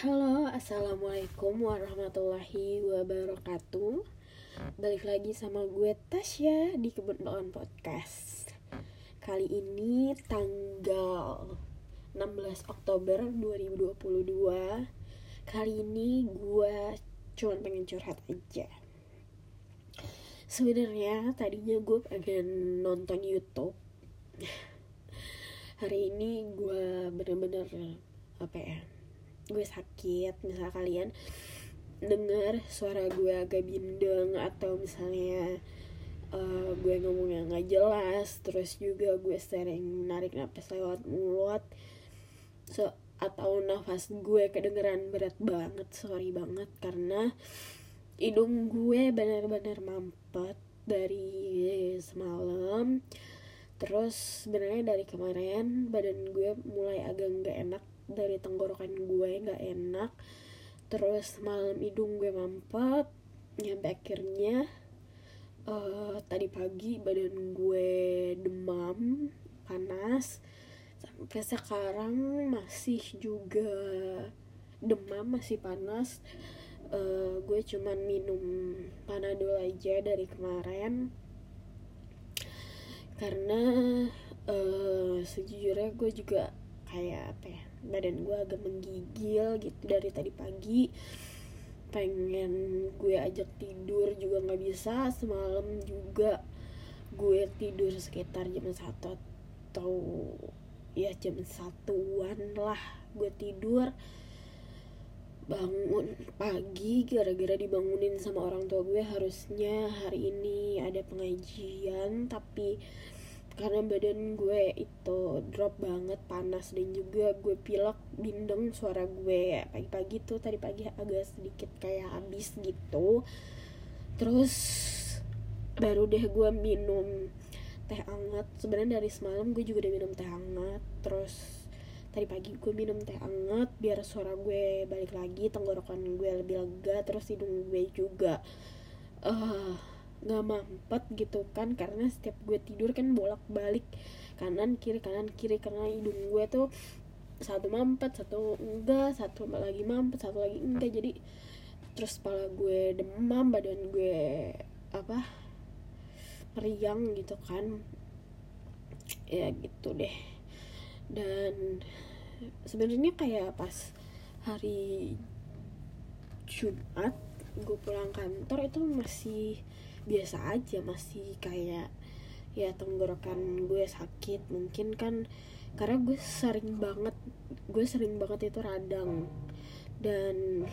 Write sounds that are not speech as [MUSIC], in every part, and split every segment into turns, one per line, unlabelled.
Halo, assalamualaikum warahmatullahi wabarakatuh. Balik lagi sama gue Tasya di Kebun Doan Podcast. Kali ini tanggal 16 Oktober 2022. Kali ini gue cuma pengen curhat aja. Sebenarnya tadinya gue pengen nonton YouTube. Hari ini gue bener-bener apa ya? Gue sakit misal kalian dengar suara gue agak bindeng atau misalnya uh, gue ngomongnya nggak jelas terus juga gue sering narik nafas lewat mulut. So, atau nafas gue kedengeran berat banget sorry banget karena hidung gue benar-benar mampet dari semalam. Terus sebenarnya dari kemarin badan gue mulai agak nggak enak dari tenggorokan gue nggak enak terus malam hidung gue mampet nyampe akhirnya uh, tadi pagi badan gue demam panas sampai sekarang masih juga demam masih panas. Uh, gue cuman minum panadol aja dari kemarin. Karena uh, sejujurnya gue juga kayak apa ya badan gue agak menggigil gitu dari tadi pagi. Pengen gue ajak tidur juga nggak bisa semalam juga gue tidur sekitar jam satu atau ya jam satuan lah gue tidur. Bangun pagi gara-gara dibangunin sama orang tua gue harusnya hari ini ada pengajian tapi karena badan gue itu drop banget panas dan juga gue pilek bindeng suara gue. Pagi-pagi tuh tadi pagi agak sedikit kayak habis gitu. Terus baru deh gue minum teh hangat. Sebenarnya dari semalam gue juga udah minum teh hangat. Terus tadi pagi gue minum teh hangat biar suara gue balik lagi tenggorokan gue lebih lega terus hidung gue juga uh, nggak mampet gitu kan karena setiap gue tidur kan bolak balik kanan kiri kanan kiri karena hidung gue tuh satu mampet satu enggak satu lagi mampet satu lagi enggak. Jadi terus kepala gue demam badan gue apa meriang gitu kan. Ya gitu deh. Dan sebenarnya kayak pas hari Jumat gue pulang kantor itu masih biasa aja masih kayak ya tenggorokan gue sakit mungkin kan karena gue sering banget gue sering banget itu radang. Dan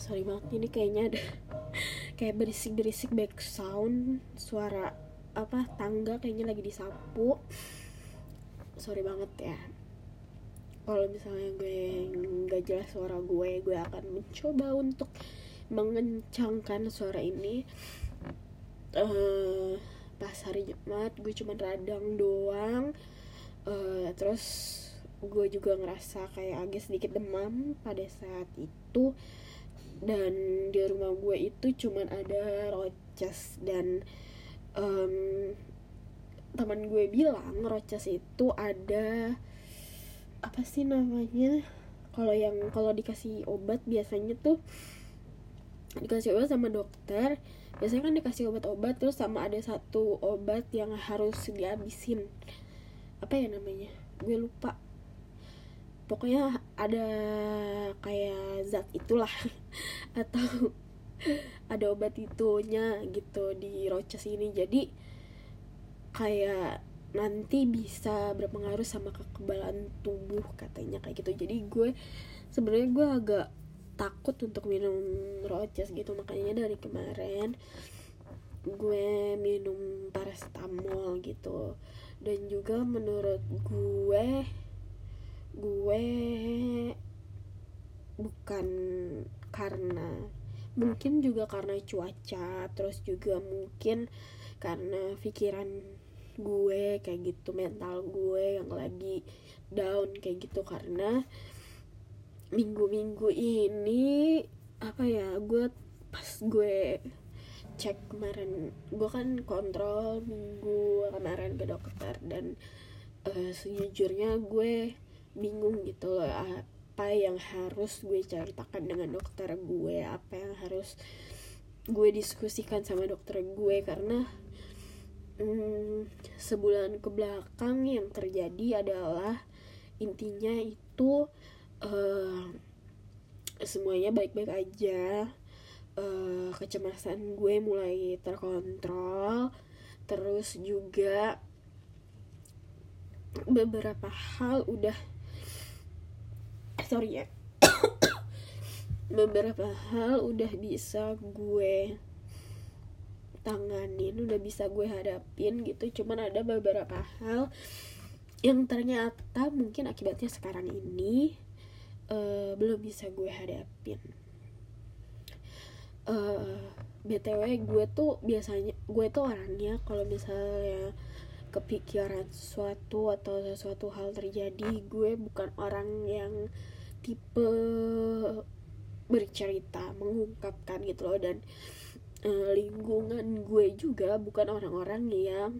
sorry banget ini kayaknya ada [LAUGHS] kayak berisik berisik back sound suara apa tangga kayaknya lagi disapu. Sorry banget ya. Kalau misalnya gue nggak jelas suara gue gue akan mencoba untuk mengencangkan suara ini. Uh, pas hari Jumat gue cuma radang doang. Uh, terus gue juga ngerasa kayak agak sedikit demam pada saat itu. Dan di rumah gue itu cuman ada roces dan um, teman gue bilang roces itu ada apa sih namanya? Kalau yang kalau dikasih obat biasanya tuh dikasih obat sama dokter. Biasanya kan dikasih obat-obat terus sama ada satu obat yang harus dihabisin. Apa ya namanya? Gue lupa. Pokoknya ada kayak zat itulah. [LAUGHS] Atau ada obat itunya gitu di roces ini. Jadi kayak nanti bisa berpengaruh sama kekebalan tubuh katanya kayak gitu. Jadi gue sebenarnya gue agak takut untuk minum roces gitu. Makanya dari kemarin gue minum paracetamol gitu. Dan juga menurut gue gue bukan karena mungkin juga karena cuaca terus juga mungkin karena pikiran gue kayak gitu mental gue yang lagi down kayak gitu. Karena minggu-minggu ini apa ya gue pas gue cek kemarin gue kan kontrol minggu kemarin ke dokter dan uh, sejujurnya gue bingung gitu loh apa yang harus gue ceritakan dengan dokter gue apa yang harus gue diskusikan sama dokter gue karena hmm, sebulan ke belakang yang terjadi adalah intinya itu semuanya baik-baik aja. Uh, kecemasan gue mulai terkontrol. Terus juga beberapa hal udah sorry ya. [COUGHS] Beberapa hal udah bisa gue tanganin udah bisa gue hadapin gitu. Cuman ada beberapa hal yang ternyata mungkin akibatnya sekarang ini uh, belum bisa gue hadapin. Uh, btw gue tuh biasanya gue tuh orangnya kalau misalnya kepikiran sesuatu atau sesuatu hal terjadi gue bukan orang yang tipe bercerita mengungkapkan gitu loh. Dan uh, lingkungan gue juga bukan orang-orang yang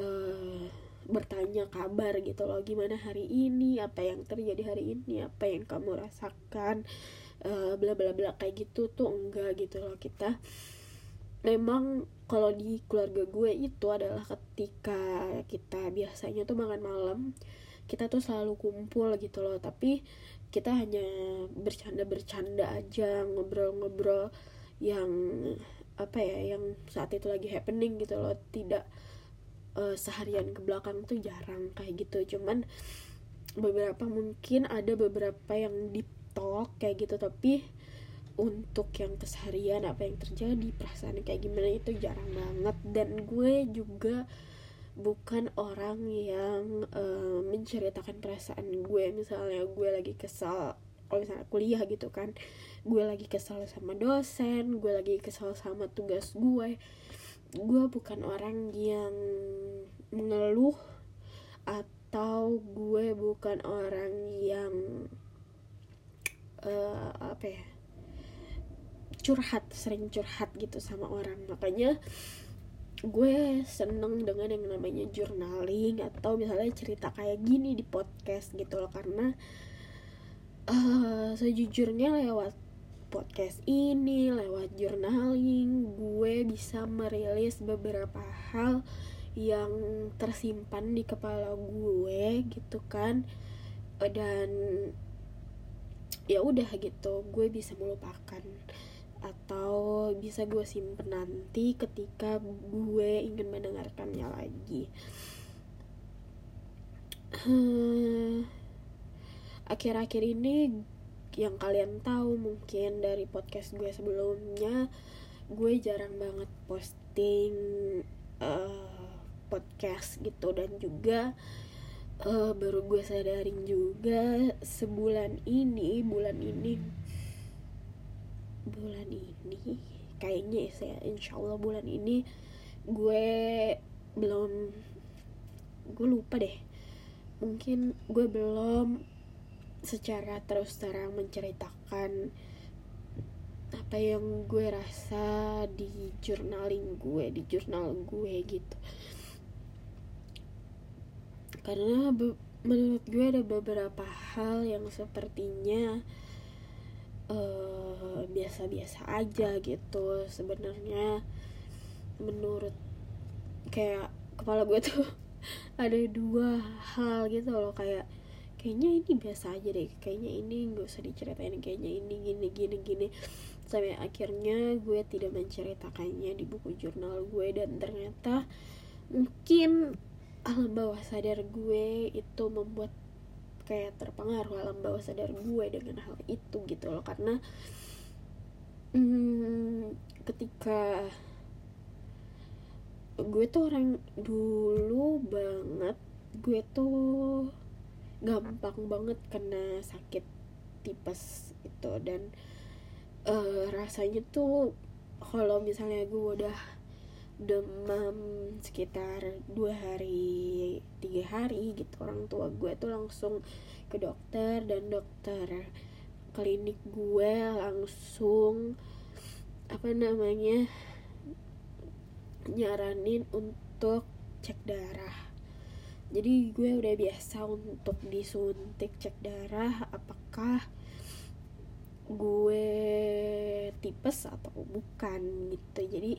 uh, bertanya kabar gitu loh gimana hari ini apa yang terjadi hari ini apa yang kamu rasakan uh, bla bla bla kayak gitu tuh enggak gitu loh. Kita memang kalau di keluarga gue itu adalah ketika kita biasanya tuh makan malam kita tuh selalu kumpul gitu loh. Tapi kita hanya bercanda-bercanda aja ngobrol-ngobrol yang apa ya yang saat itu lagi happening gitu loh. Tidak uh, seharian ke belakang tuh jarang kayak gitu. Cuman beberapa mungkin ada beberapa yang deep talk kayak gitu tapi untuk yang keseharian apa yang terjadi perasaan kayak gimana itu jarang banget. Dan gue juga bukan orang yang uh, menceritakan perasaan gue. Misalnya gue lagi kesal kalau misalnya kuliah gitu kan gue lagi kesal sama dosen gue lagi kesal sama tugas gue gue bukan orang yang mengeluh atau gue bukan orang yang uh, apa ya curhat sering curhat gitu sama orang. Makanya gue seneng dengan yang namanya journaling atau misalnya cerita kayak gini di podcast gitu loh. Karena uh, sejujurnya lewat podcast ini lewat journaling gue bisa merilis beberapa hal yang tersimpan di kepala gue gitu kan. Dan ya udah gitu gue bisa melupakan atau bisa gue simpen nanti ketika gue ingin mendengarkannya lagi. Akhir-akhir ini yang kalian tahu mungkin dari podcast gue sebelumnya gue jarang banget posting uh, podcast gitu. Dan juga uh, baru gue sadarin juga sebulan ini bulan ini bulan ini kayaknya ya insya Allah bulan ini gue belum gue lupa deh. Mungkin gue belum secara terus terang menceritakan apa yang gue rasa di journaling gue di jurnal gue gitu. Karena menurut gue ada beberapa hal yang sepertinya eh, biasa-biasa aja gitu. Sebenarnya menurut kayak kepala gue tuh [LAUGHS] ada dua hal gitu loh kayak kayaknya ini biasa aja deh. Kayaknya ini gak usah diceritain kayaknya ini gini gini gini. Sampai akhirnya gue tidak menceritakannya di buku jurnal gue dan ternyata mungkin alam bawah sadar gue itu membuat kayak terpengaruh alam bawah sadar gue dengan hal itu gitu loh. Karena hmm, ketika gue tuh orang dulu banget gue tuh gampang banget kena sakit tipes itu. Dan uh, rasanya tuh kalau misalnya gue udah demam sekitar dua hari tiga hari gitu orang tua gue tuh langsung ke dokter. Dan dokter klinik gue langsung apa namanya nyaranin untuk cek darah jadi gue udah biasa untuk disuntik cek darah apakah gue tipes atau bukan gitu. Jadi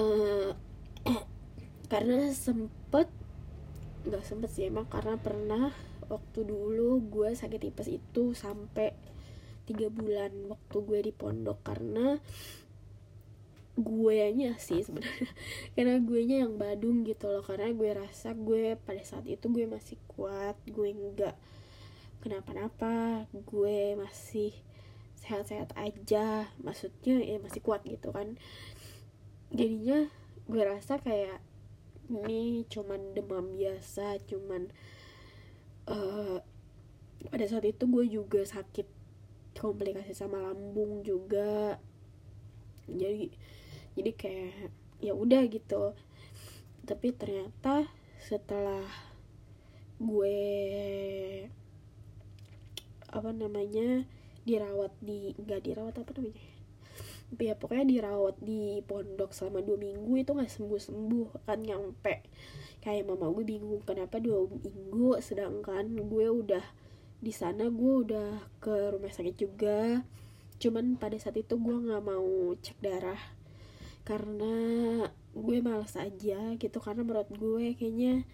uh, [CLEARS THROAT] karena sempet nggak sempet sih emang karena pernah waktu dulu gue sakit tipes itu sampai tiga bulan waktu gue di pondok. Karena gue nya sih sebenarnya. [LAUGHS] Karena gue nya yang badung gitu loh karena gue rasa gue pada saat itu gue masih kuat gue nggak kenapa-napa gue masih sehat-sehat aja maksudnya ya masih kuat gitu kan. Jadinya gue rasa kayak ini cuman demam biasa cuman uh, pada saat itu gue juga sakit komplikasi sama lambung juga. Jadi jadi kayak ya udah gitu. Tapi ternyata setelah gue apa namanya dirawat di nggak dirawat apa namanya? Ya pokoknya dirawat di pondok selama dua minggu itu nggak sembuh sembuh kan nyampe. Kayak mama gue bingung kenapa dua minggu? Sedangkan gue udah di sana gue udah ke rumah sakit juga. Cuman pada saat itu gue nggak mau cek darah karena gue males aja gitu karena menurut gue kayaknya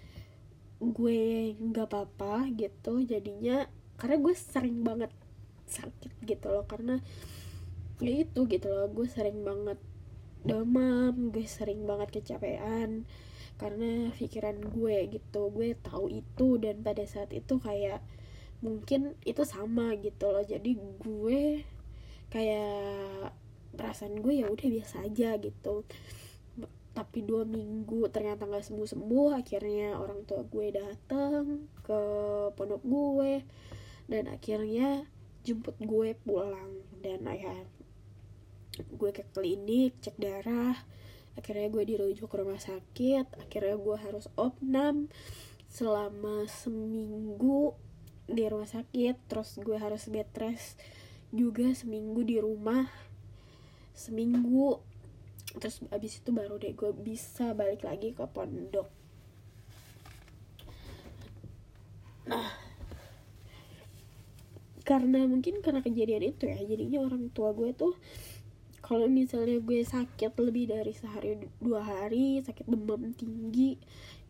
gue nggak apa-apa gitu jadinya karena gue sering banget sakit gitu loh karena ya itu gitu loh gue sering banget demam gue sering banget kecapean karena pikiran gue gitu gue tahu itu dan pada saat itu kayak mungkin itu sama gitu loh jadi gue kayak perasaan gue ya udah biasa aja gitu. Tapi dua minggu ternyata nggak sembuh sembuh akhirnya orang tua gue datang ke pondok gue dan akhirnya jemput gue pulang. Dan ayah gue ke klinik cek darah akhirnya gue dirujuk ke rumah sakit akhirnya gue harus opnam selama seminggu di rumah sakit. Terus gue harus bed rest juga seminggu di rumah seminggu. Terus abis itu baru deh gue bisa balik lagi ke pondok. Nah karena mungkin karena kejadian itu ya jadinya orang tua gue tuh kalau misalnya gue sakit lebih dari sehari dua hari sakit demam tinggi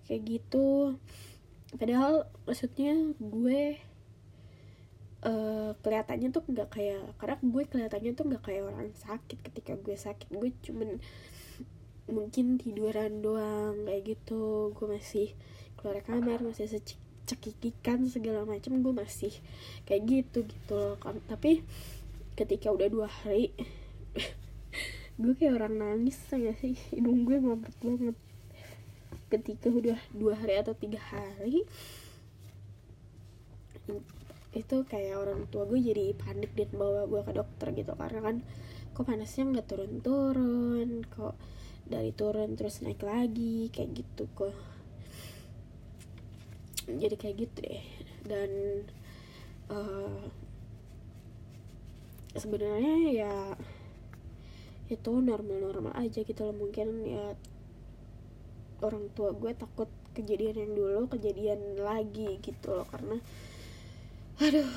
kayak gitu. Padahal maksudnya gue uh, kelihatannya tuh nggak kayak karena gue kelihatannya tuh nggak kayak orang sakit ketika gue sakit. Gue cuman mungkin tiduran doang kayak gitu. Gue masih keluar kamar masih cekikikan segala macam gue masih kayak gitu gitu loh tapi ketika udah dua hari [LAUGHS] gue kayak orang nangis ya sih? Hidung gue ngompet banget. Ketika udah dua hari atau tiga hari itu kayak orang tua gue jadi panik dan bawa gue ke dokter gitu. Karena kan kok panasnya nggak turun-turun kok dari turun terus naik lagi kayak gitu kok. Jadi kayak gitu deh. Dan uh, sebenarnya ya itu normal-normal aja gitu loh. Mungkin ya orang tua gue takut kejadian yang dulu kejadian lagi gitu loh. Karena aduh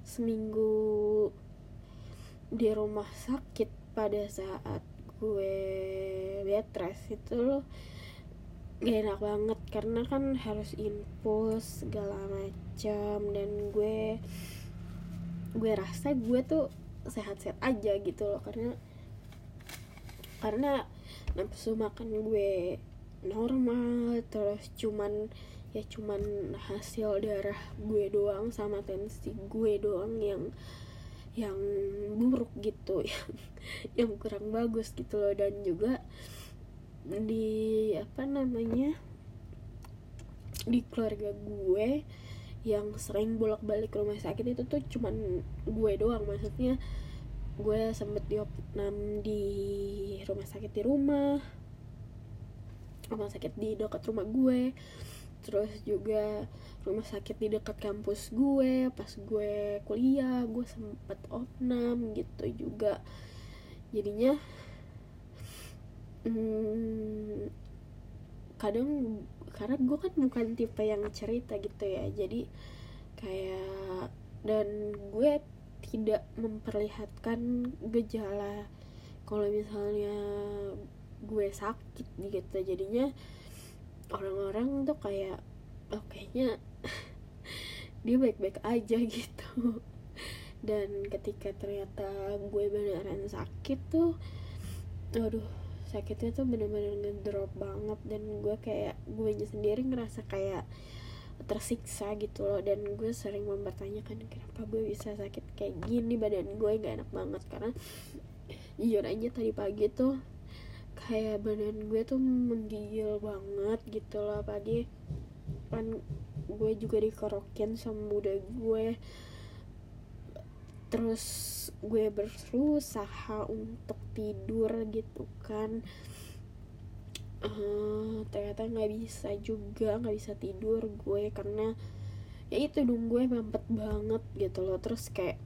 seminggu di rumah sakit pada saat gue bed rest itu loh gak enak banget karena kan harus infus segala macam dan gue gue rasa gue tuh sehat-sehat aja gitu loh karena karena nafsu makan gue normal terus cuman ya cuman hasil darah gue doang sama tensi gue doang yang yang buruk gitu [LAUGHS] yang yang kurang bagus gitu loh. Dan juga di apa namanya di keluarga gue yang sering bolak-balik rumah sakit itu tuh cuman gue doang. Maksudnya gue sempet diopnam di rumah sakit di rumah rumah sakit di dekat rumah gue terus juga rumah sakit di dekat kampus gue pas gue kuliah gue sempet opnam gitu juga. Jadinya hmm, kadang karena gue kan bukan tipe yang cerita gitu ya jadi kayak dan gue tidak memperlihatkan gejala kalau misalnya gue sakit gitu. Jadinya orang-orang tuh kayak oh kayaknya [LAUGHS] dia baik-baik aja [LAUGHS] gitu. Dan ketika ternyata gue beneran sakit tuh aduh sakitnya tuh bener-bener ngedrop banget dan gue kayak gue sendiri ngerasa kayak tersiksa gitu loh. Dan gue sering mempertanyakan kenapa gue bisa sakit kayak gini? Badan gue gak enak banget. Karena jujur aja tadi pagi tuh kayak badan gue tuh menggigil banget gitu loh. Pagi kan gue juga dikerokin sama muda gue. Terus gue berusaha untuk tidur gitu kan. Uh, ternyata nggak bisa juga nggak bisa tidur gue karena ya itu dong gue mampet banget gitu loh. Terus kayak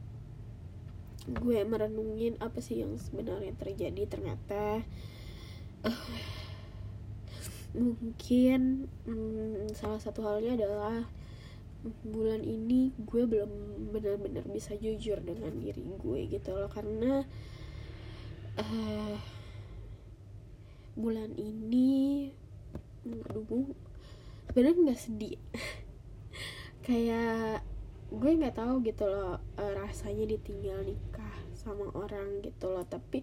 gue merenungin apa sih yang sebenarnya terjadi ternyata mungkin hmm, salah satu halnya adalah bulan ini gue belum benar-benar bisa jujur dengan diri gue gitu loh. Karena uh, bulan ini aduh sebenarnya nggak sedih. [LAUGHS] Kayak gue nggak tahu gitu loh uh, rasanya ditinggal nikah sama orang gitu loh. Tapi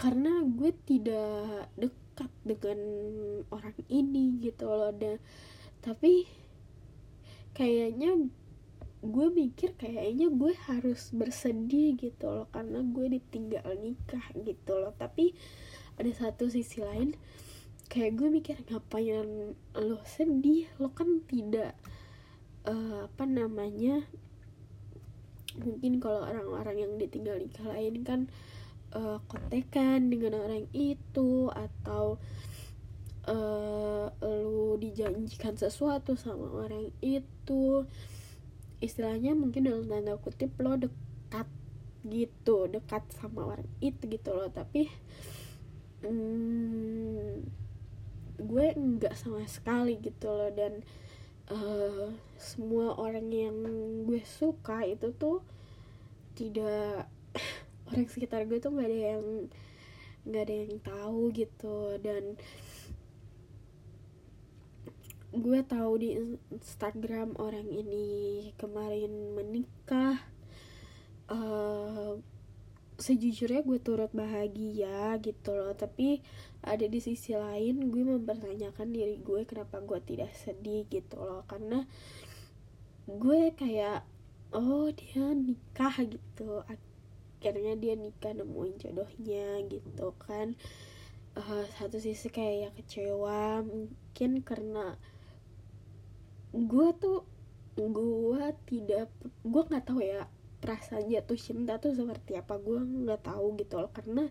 karena gue tidak dekat dengan orang ini gitu loh dan tapi kayaknya gue mikir kayaknya gue harus bersedih gitu loh karena gue ditinggal nikah gitu loh. Tapi ada satu sisi lain kayak gue mikir ngapain lo sedih? Lo kan tidak uh, apa namanya mungkin kalau orang-orang yang ditinggal nikah lain kan uh, kontekan dengan orang itu atau uh, lu dijanjikan sesuatu sama orang itu. Istilahnya mungkin dalam tanda kutip lo dekat gitu dekat sama orang itu gitu loh. Tapi hmm, gue enggak sama sekali gitu loh. Dan uh, semua orang yang gue suka itu tuh tidak orang sekitar gue tuh nggak ada yang nggak ada yang tahu gitu. Dan gue tahu di Instagram orang ini kemarin menikah. Uh, sejujurnya gue turut bahagia gitu loh. Tapi ada di sisi lain gue mempertanyakan diri gue kenapa gue tidak sedih gitu loh. Karena gue kayak oh dia nikah gitu akhirnya dia nikah nemuin jodohnya gitu kan. Uh, satu sisi kayak ya kecewa mungkin karena gue tuh gue tidak gue nggak tahu ya perasaan jatuh cinta tuh seperti apa. Gue nggak tahu gitu loh karena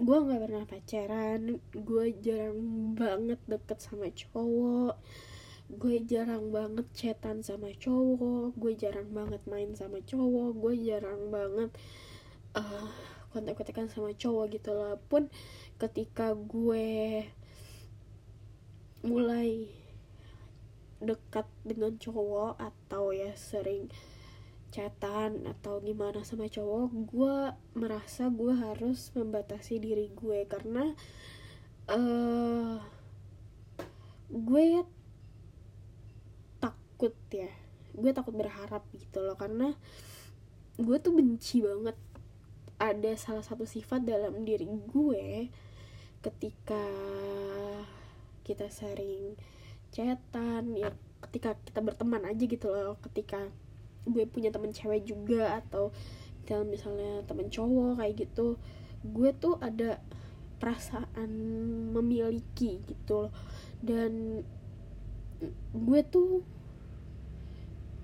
gue nggak pernah pacaran. Gue jarang banget deket sama cowok gue jarang banget chatan sama cowok gue jarang banget main sama cowok gue jarang banget uh, kontak-kontakan sama cowok gitu loh pun ketika gue mulai dekat dengan cowok atau ya sering chatan atau gimana sama cowok gue merasa gue harus membatasi diri gue. Karena uh, gue takut ya. Gue takut berharap gitu loh karena gue tuh benci banget ada salah satu sifat dalam diri gue ketika kita sering chatan ya ketika kita berteman aja gitu loh ketika gue punya temen cewek juga atau misalnya, misalnya temen cowok kayak gitu gue tuh ada perasaan memiliki gitu loh. Dan gue tuh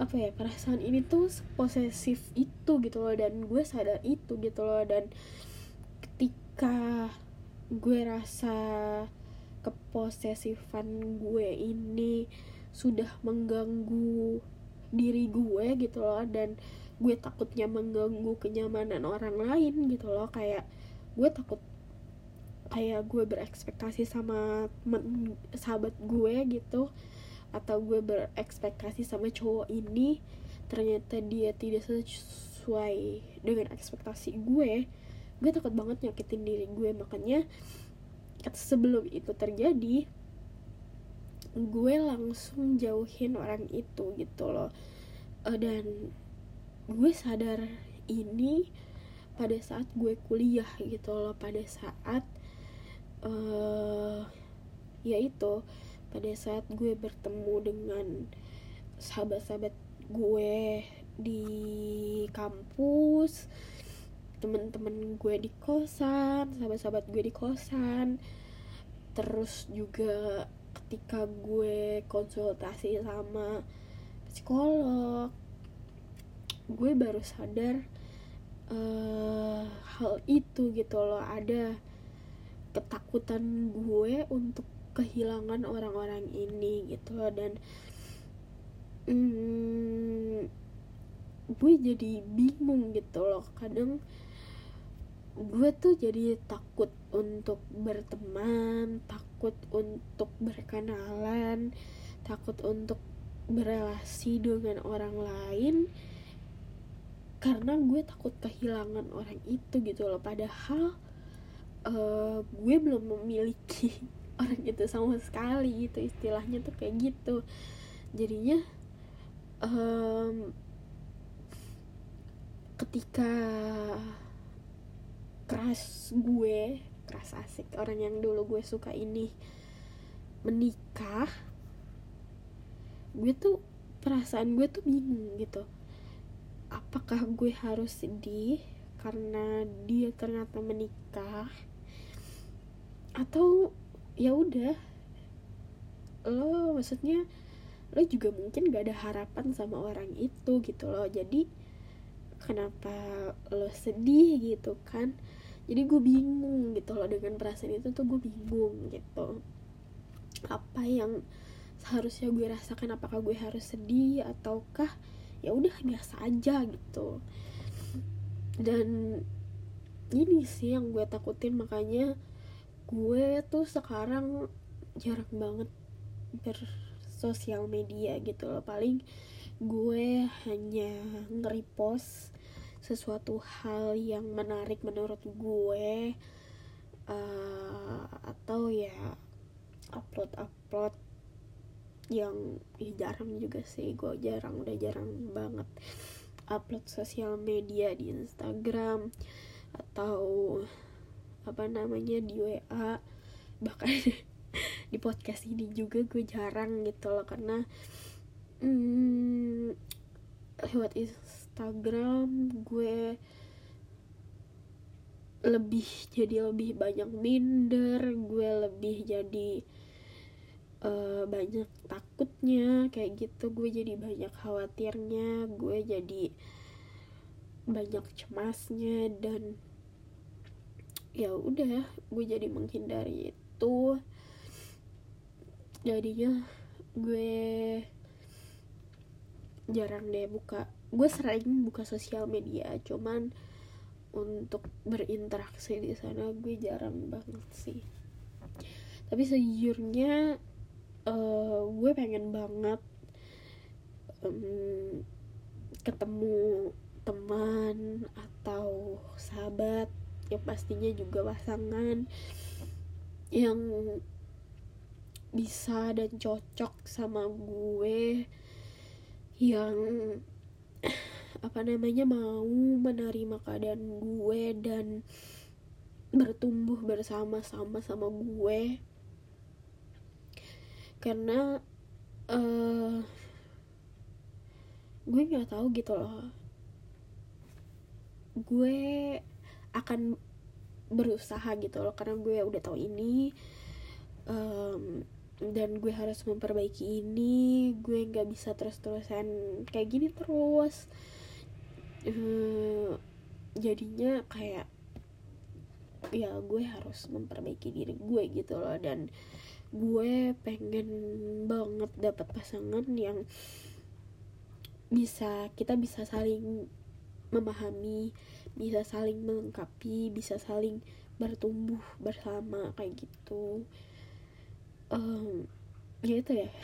apa ya perasaan ini tuh posesif itu gitu loh dan gue sadar itu gitu loh dan ketika gue rasa keposesifan gue ini sudah mengganggu diri gue gitu loh dan gue takutnya mengganggu kenyamanan orang lain gitu loh kayak gue takut kayak gue berekspektasi sama sahabat gue gitu atau gue berekspektasi sama cowok ini ternyata dia tidak sesuai dengan ekspektasi gue gue takut banget nyakitin diri gue. Makanya sebelum itu terjadi gue langsung jauhin orang itu gitu loh. Uh, dan gue sadar ini pada saat gue kuliah gitu loh pada saat uh, ya pada saat gue bertemu dengan sahabat-sahabat gue di kampus temen-temen gue di kosan sahabat-sahabat gue di kosan. Terus juga ketika gue konsultasi sama psikolog gue baru sadar uh, hal itu gitu loh. Ada ketakutan gue untuk kehilangan orang-orang ini gitu. Loh dan hmm, gue jadi bingung gitu loh. Kadang gue tuh jadi takut untuk berteman takut untuk berkenalan takut untuk berelasi dengan orang lain karena gue takut kehilangan orang itu gitu loh. Padahal uh, gue belum memiliki orang [LAUGHS] itu sama sekali gitu istilahnya tuh kayak gitu. Jadinya um, ketika keras gue keras asik orang yang dulu gue suka ini menikah gue tuh perasaan gue tuh bingung gitu. Apakah gue harus sedih karena dia ternyata menikah? Atau ya udah. Lo maksudnya lo juga mungkin gak ada harapan sama orang itu gitu loh. Jadi kenapa lo sedih gitu kan? Jadi gue bingung gitu loh. Dengan perasaan itu tuh gue bingung gitu. Apa yang seharusnya gue rasakan? Apakah gue harus sedih ataukah ya udah biasa aja gitu. Dan ini sih yang gue takutin. Makanya gue tuh sekarang jarang banget bersosial media gitu loh. Paling gue hanya nge-repost sesuatu hal yang menarik menurut gue uh, atau ya upload upload yang ya jarang juga sih. Gue jarang udah jarang banget upload sosial media di Instagram atau apa namanya di WA bahkan [LAUGHS] di podcast ini juga gue jarang gitu loh karena hmm, lewat Instagram gue lebih jadi lebih banyak minder gue lebih jadi uh, banyak takutnya kayak gitu. Gue jadi banyak khawatirnya gue jadi banyak cemasnya dan ya udah gue jadi menghindari itu. Jadinya gue jarang deh buka gue sering buka sosial media cuman untuk berinteraksi di sana gue jarang banget sih. Tapi sejujurnya uh, gue pengen banget um, ketemu teman atau sahabat yang pastinya juga pasangan yang bisa dan cocok sama gue yang apa namanya mau menerima keadaan gue dan bertumbuh bersama-sama sama gue. Karena uh, gue nggak tahu gitu loh. Gue akan berusaha gitu loh karena gue udah tahu ini um, dan gue harus memperbaiki ini gue nggak bisa terus-terusan kayak gini terus. Uh, jadinya kayak ya gue harus memperbaiki diri gue gitu loh dan gue pengen banget dapat pasangan yang bisa kita bisa saling memahami bisa saling melengkapi bisa saling bertumbuh bersama kayak gitu. Um, ya itu ya. [LAUGHS]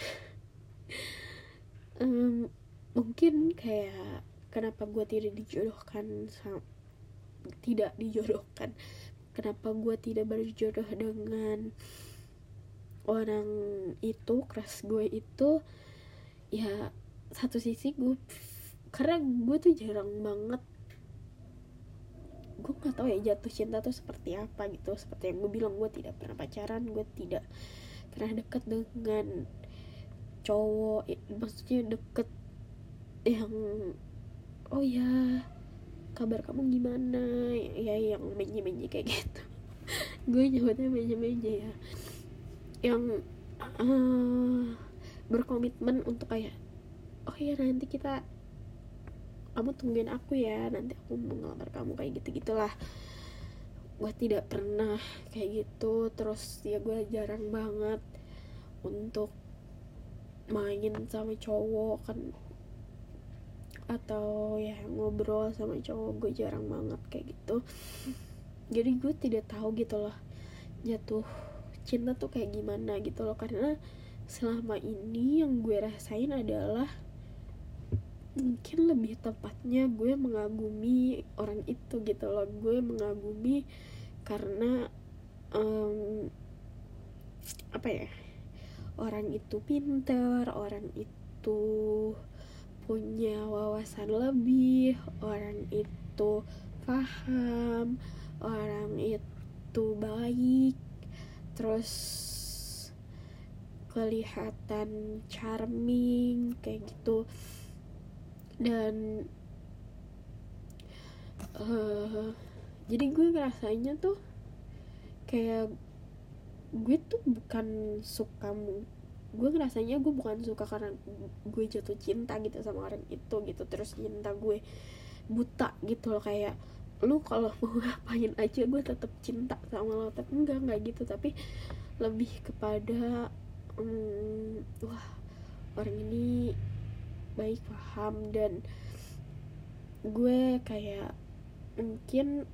Um, mungkin kayak kenapa gue tidak dijodohkan sama tidak dijodohkan. Kenapa gue tidak berjodoh dengan orang itu keras gue itu? Ya satu sisi gue karena gue tuh jarang banget gue nggak tahu ya jatuh cinta tuh seperti apa gitu. Seperti yang gue bilang gue tidak pernah pacaran gue tidak pernah deket dengan cowok. Maksudnya deket yang oh ya kabar kamu gimana? Ya yang menye menye kayak gitu. [LAUGHS] Gue nyebutnya menye menye ya. Yang uh, berkomitmen untuk kayak oh ya nanti kita kamu tungguin aku ya nanti aku mau ngelamar kamu kayak gitu gitulah gue tidak pernah kayak gitu terus ya gue jarang banget untuk main sama cowok kan atau ya ngobrol sama cowok gue jarang banget kayak gitu. Jadi gue tidak tahu gitu loh jatuh cinta tuh kayak gimana gitu loh. Karena selama ini yang gue rasain adalah mungkin lebih tepatnya gue mengagumi orang itu gitu loh. Gue mengagumi karena um, apa ya orang itu pintar orang itu punya wawasan lebih orang itu paham orang itu baik. Terus kelihatan charming kayak gitu dan uh, jadi gue ngerasanya tuh kayak gue tuh bukan suka gue ngerasanya gue bukan suka karena gue jatuh cinta gitu sama orang itu gitu. Terus cinta gue buta gitu loh kayak lu kalau mau [LAUGHS] ngapain aja gue tetap cinta sama lo tapi enggak enggak gitu. Tapi lebih kepada um, wah orang ini baik paham dan gue kayak mungkin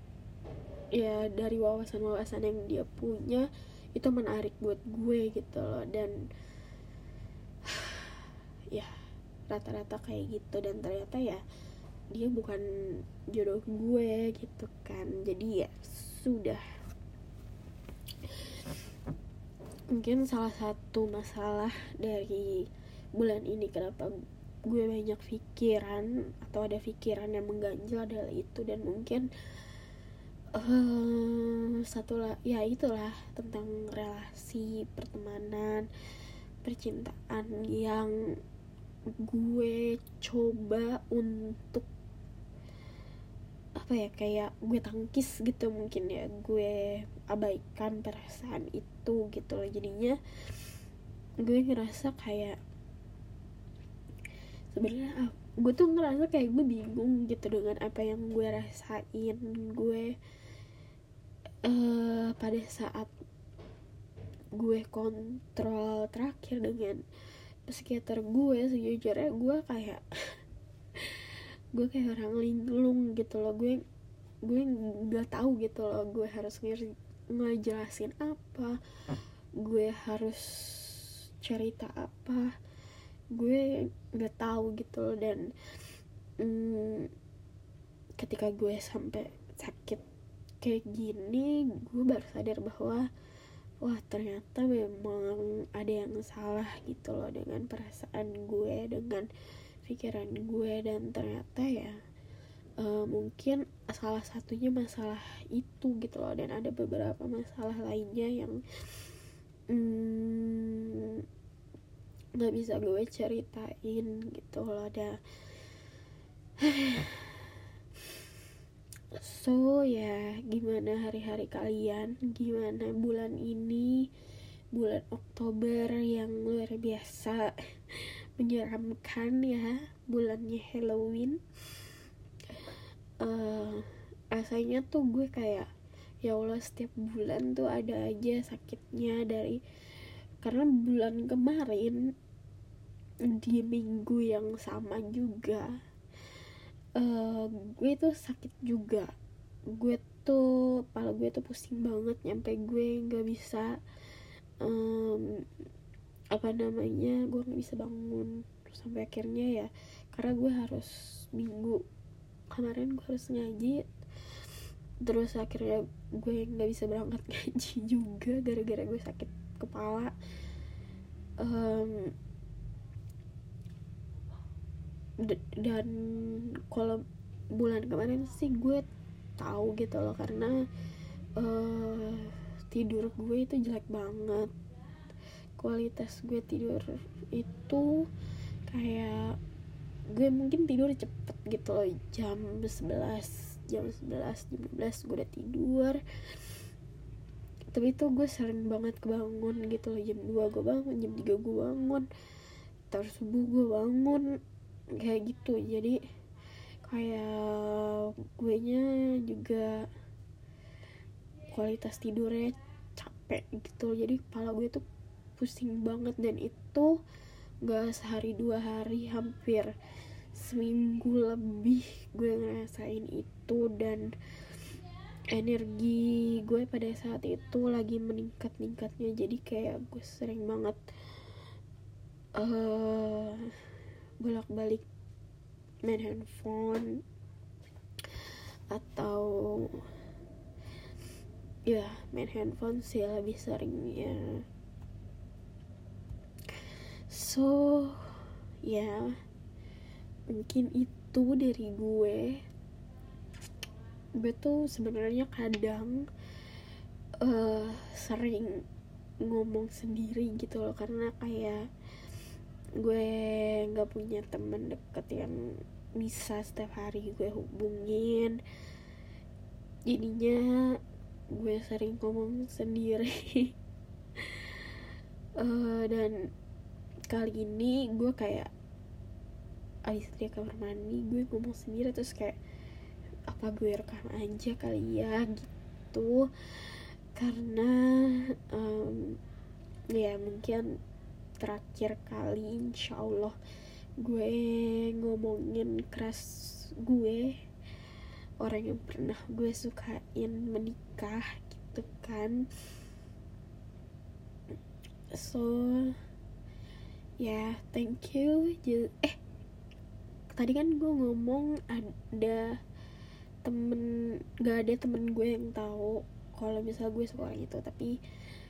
ya dari wawasan-wawasan yang dia punya itu menarik buat gue gitu loh dan [SIGHS] ya rata-rata kayak gitu dan ternyata ya dia bukan jodoh gue gitu kan. Jadi ya sudah. Mungkin salah satu masalah dari bulan ini kenapa gue banyak pikiran atau ada pikiran yang mengganjal adalah itu. Dan mungkin uh, satu lah ya itulah tentang relasi pertemanan percintaan yang gue coba untuk apa ya kayak gue tangkis gitu mungkin ya. Gue abaikan perasaan itu gitu loh. Jadinya gue ngerasa kayak sebenarnya gue tuh ngerasa kayak gue bingung gitu dengan apa yang gue rasain. Gue uh, pada saat gue kontrol terakhir dengan psikiater gue sejujurnya gue kayak [LAUGHS] gue kayak orang linglung gitu loh. Gue gue nggak tahu gitu loh gue harus ngejelasin apa gue harus cerita apa gue nggak tahu gitu dan mm, ketika gue sampai sakit kayak gini gue baru sadar bahwa wah ternyata memang ada yang salah gitu loh dengan perasaan gue dengan pikiran gue. Dan ternyata ya uh, mungkin salah satunya masalah itu gitu loh. Dan ada beberapa masalah lainnya yang hmm, nggak bisa gue ceritain gitu loh ada [SIGHS] so ya gimana hari-hari kalian? Gimana bulan ini? Bulan Oktober yang luar biasa [LAUGHS] menyeramkan ya bulannya Halloween. Uh, rasanya tuh gue kayak ya Allah setiap bulan tuh ada aja sakitnya dari karena bulan kemarin di minggu yang sama juga uh, gue tuh sakit juga. Gue tuh kepala gue tuh pusing banget nyampe gue nggak bisa um, apa namanya gue nggak bisa bangun sampai akhirnya ya. Karena gue harus minggu. Kemarin gue harus ngaji terus akhirnya gue nggak bisa berangkat [LAUGHS] ngaji juga gara-gara gue sakit kepala. Um, dan kalau bulan kemarin sih gue tahu gitu loh karena uh, tidur gue itu jelek banget. Kualitas gue tidur itu kayak gue mungkin tidur cepet gitu loh jam 11 jam 11 jam 12 gue udah tidur. Tapi itu gue sering banget kebangun gitu loh jam 2 gue bangun jam 3 gue bangun terus subuh gue bangun kayak gitu. Jadi kayak gue nya juga kualitas tidurnya capek gitu. Jadi kepala gue tuh pusing banget dan itu gak sehari dua hari hampir seminggu lebih gue ngerasain itu. Dan energi gue pada saat itu lagi meningkat-ningkatnya. Jadi kayak gue sering banget uh, bolak-balik main handphone atau ya main handphone sih lebih seringnya. So ya mungkin itu dari gue. Gue tuh sebenarnya kadang uh, sering ngomong sendiri gitu loh karena kayak gue nggak punya temen deket yang bisa setiap hari gue hubungin. Jadinya gue sering ngomong sendiri. Uh, [LAUGHS] dan kali ini gue kayak abis dari kamar mandi gue ngomong sendiri terus kayak apa gue rekam aja kali ya? Gitu. Karena um, ya mungkin terakhir kali insya Allah gue ngomongin keras gue orang yang pernah gue sukain menikah gitu kan. So ya yeah, thank you. Eh tadi kan gue ngomong ada temen gak ada temen gue yang tahu kalau misal gue suka orang itu tapi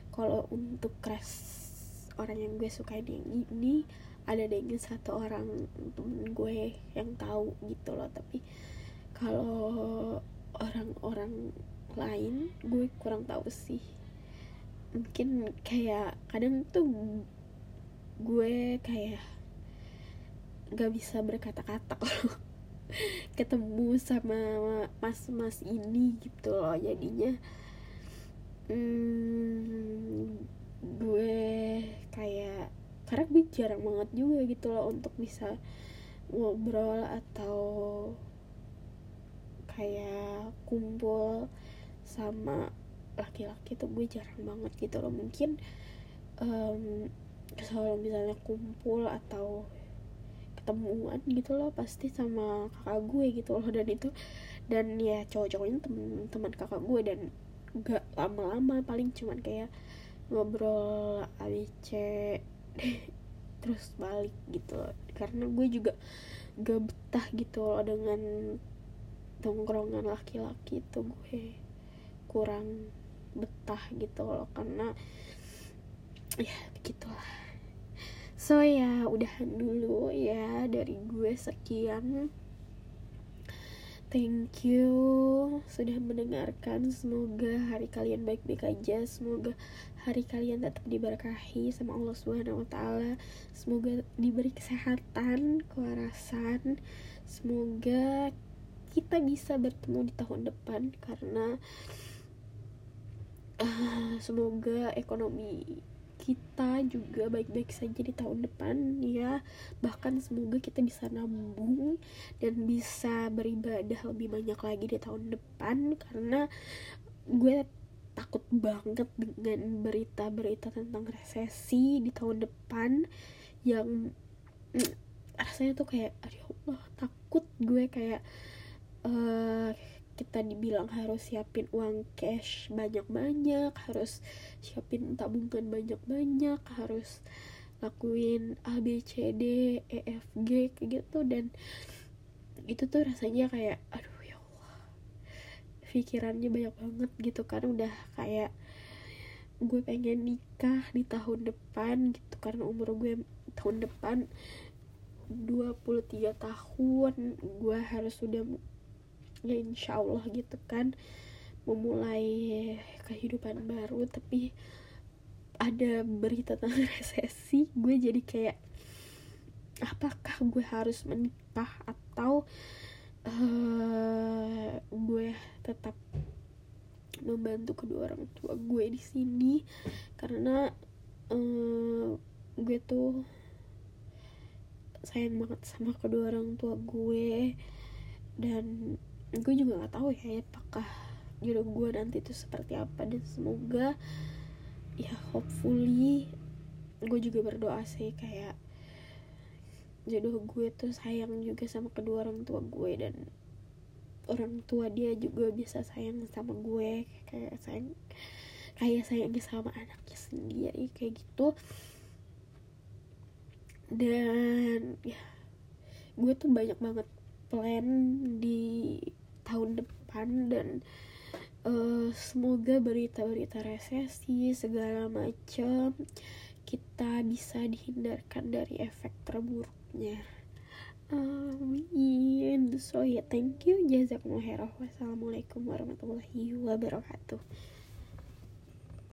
kalau untuk keras orang yang gue suka yang ini ada dengin satu orang temen gue yang tahu gitu loh. Tapi kalau orang-orang lain gue kurang tahu sih. Mungkin kayak kadang tuh gue kayak gak bisa berkata-kata [LAUGHS] kalau ketemu sama mas-mas ini gitu loh jadinya. Hmm, gue kayak karena gue jarang banget juga gitu loh untuk bisa ngobrol atau kayak kumpul sama laki-laki tuh gue jarang banget gitu loh. Mungkin um, kalau misalnya kumpul atau ketemuan gitu loh pasti sama kakak gue gitu loh. Dan itu dan ya cowok-cowoknya teman-teman kakak gue dan gak lama-lama paling cuman kayak ngobrol ABC [LAUGHS] terus balik gitu loh. karena gue juga gak betah gitu loh dengan tongkrongan laki-laki itu gue kurang betah gitu loh karena ya begitulah so ya udahan dulu ya dari gue sekian Thank you sudah mendengarkan. Semoga hari kalian baik-baik aja. Semoga hari kalian tetap diberkahi sama Allah Subhanahu wa taala. Semoga diberi kesehatan, kewarasan. Semoga kita bisa bertemu di tahun depan karena uh, semoga ekonomi kita juga baik-baik saja di tahun depan ya bahkan semoga kita bisa nabung dan bisa beribadah lebih banyak lagi di tahun depan karena gue takut banget dengan berita-berita tentang resesi di tahun depan yang mm, rasanya tuh kayak aduh Allah takut gue kayak uh, kita dibilang harus siapin uang cash banyak-banyak harus siapin tabungan banyak-banyak harus lakuin A B C D E F G kayak gitu dan itu tuh rasanya kayak aduh ya pikirannya banyak banget gitu kan. Udah kayak gue pengen nikah di tahun depan gitu karena umur gue tahun depan 23 tahun. Gue harus sudah ya insya Allah gitu kan memulai kehidupan baru. Tapi ada berita tentang [LAUGHS] resesi gue jadi kayak apakah gue harus menikah atau uh, gue tetap membantu kedua orang tua gue di sini karena uh, gue tuh sayang banget sama kedua orang tua gue. Dan gue juga nggak tahu ya apakah jodoh gue nanti itu seperti apa. Dan semoga ya hopefully gue juga berdoa sih kayak jodoh gue tuh sayang juga sama kedua orang tua gue. Dan orang tua dia juga bisa sayang sama gue kayak sayang kayak sayangnya sama anaknya sendiri kayak gitu. Dan ya gue tuh banyak banget plan di tahun depan dan uh, semoga berita-berita resesi segala macam kita bisa dihindarkan dari efek terburuknya amin. So ya yeah, thank you. Jazakumullah wassalamualaikum warahmatullahi wabarakatuh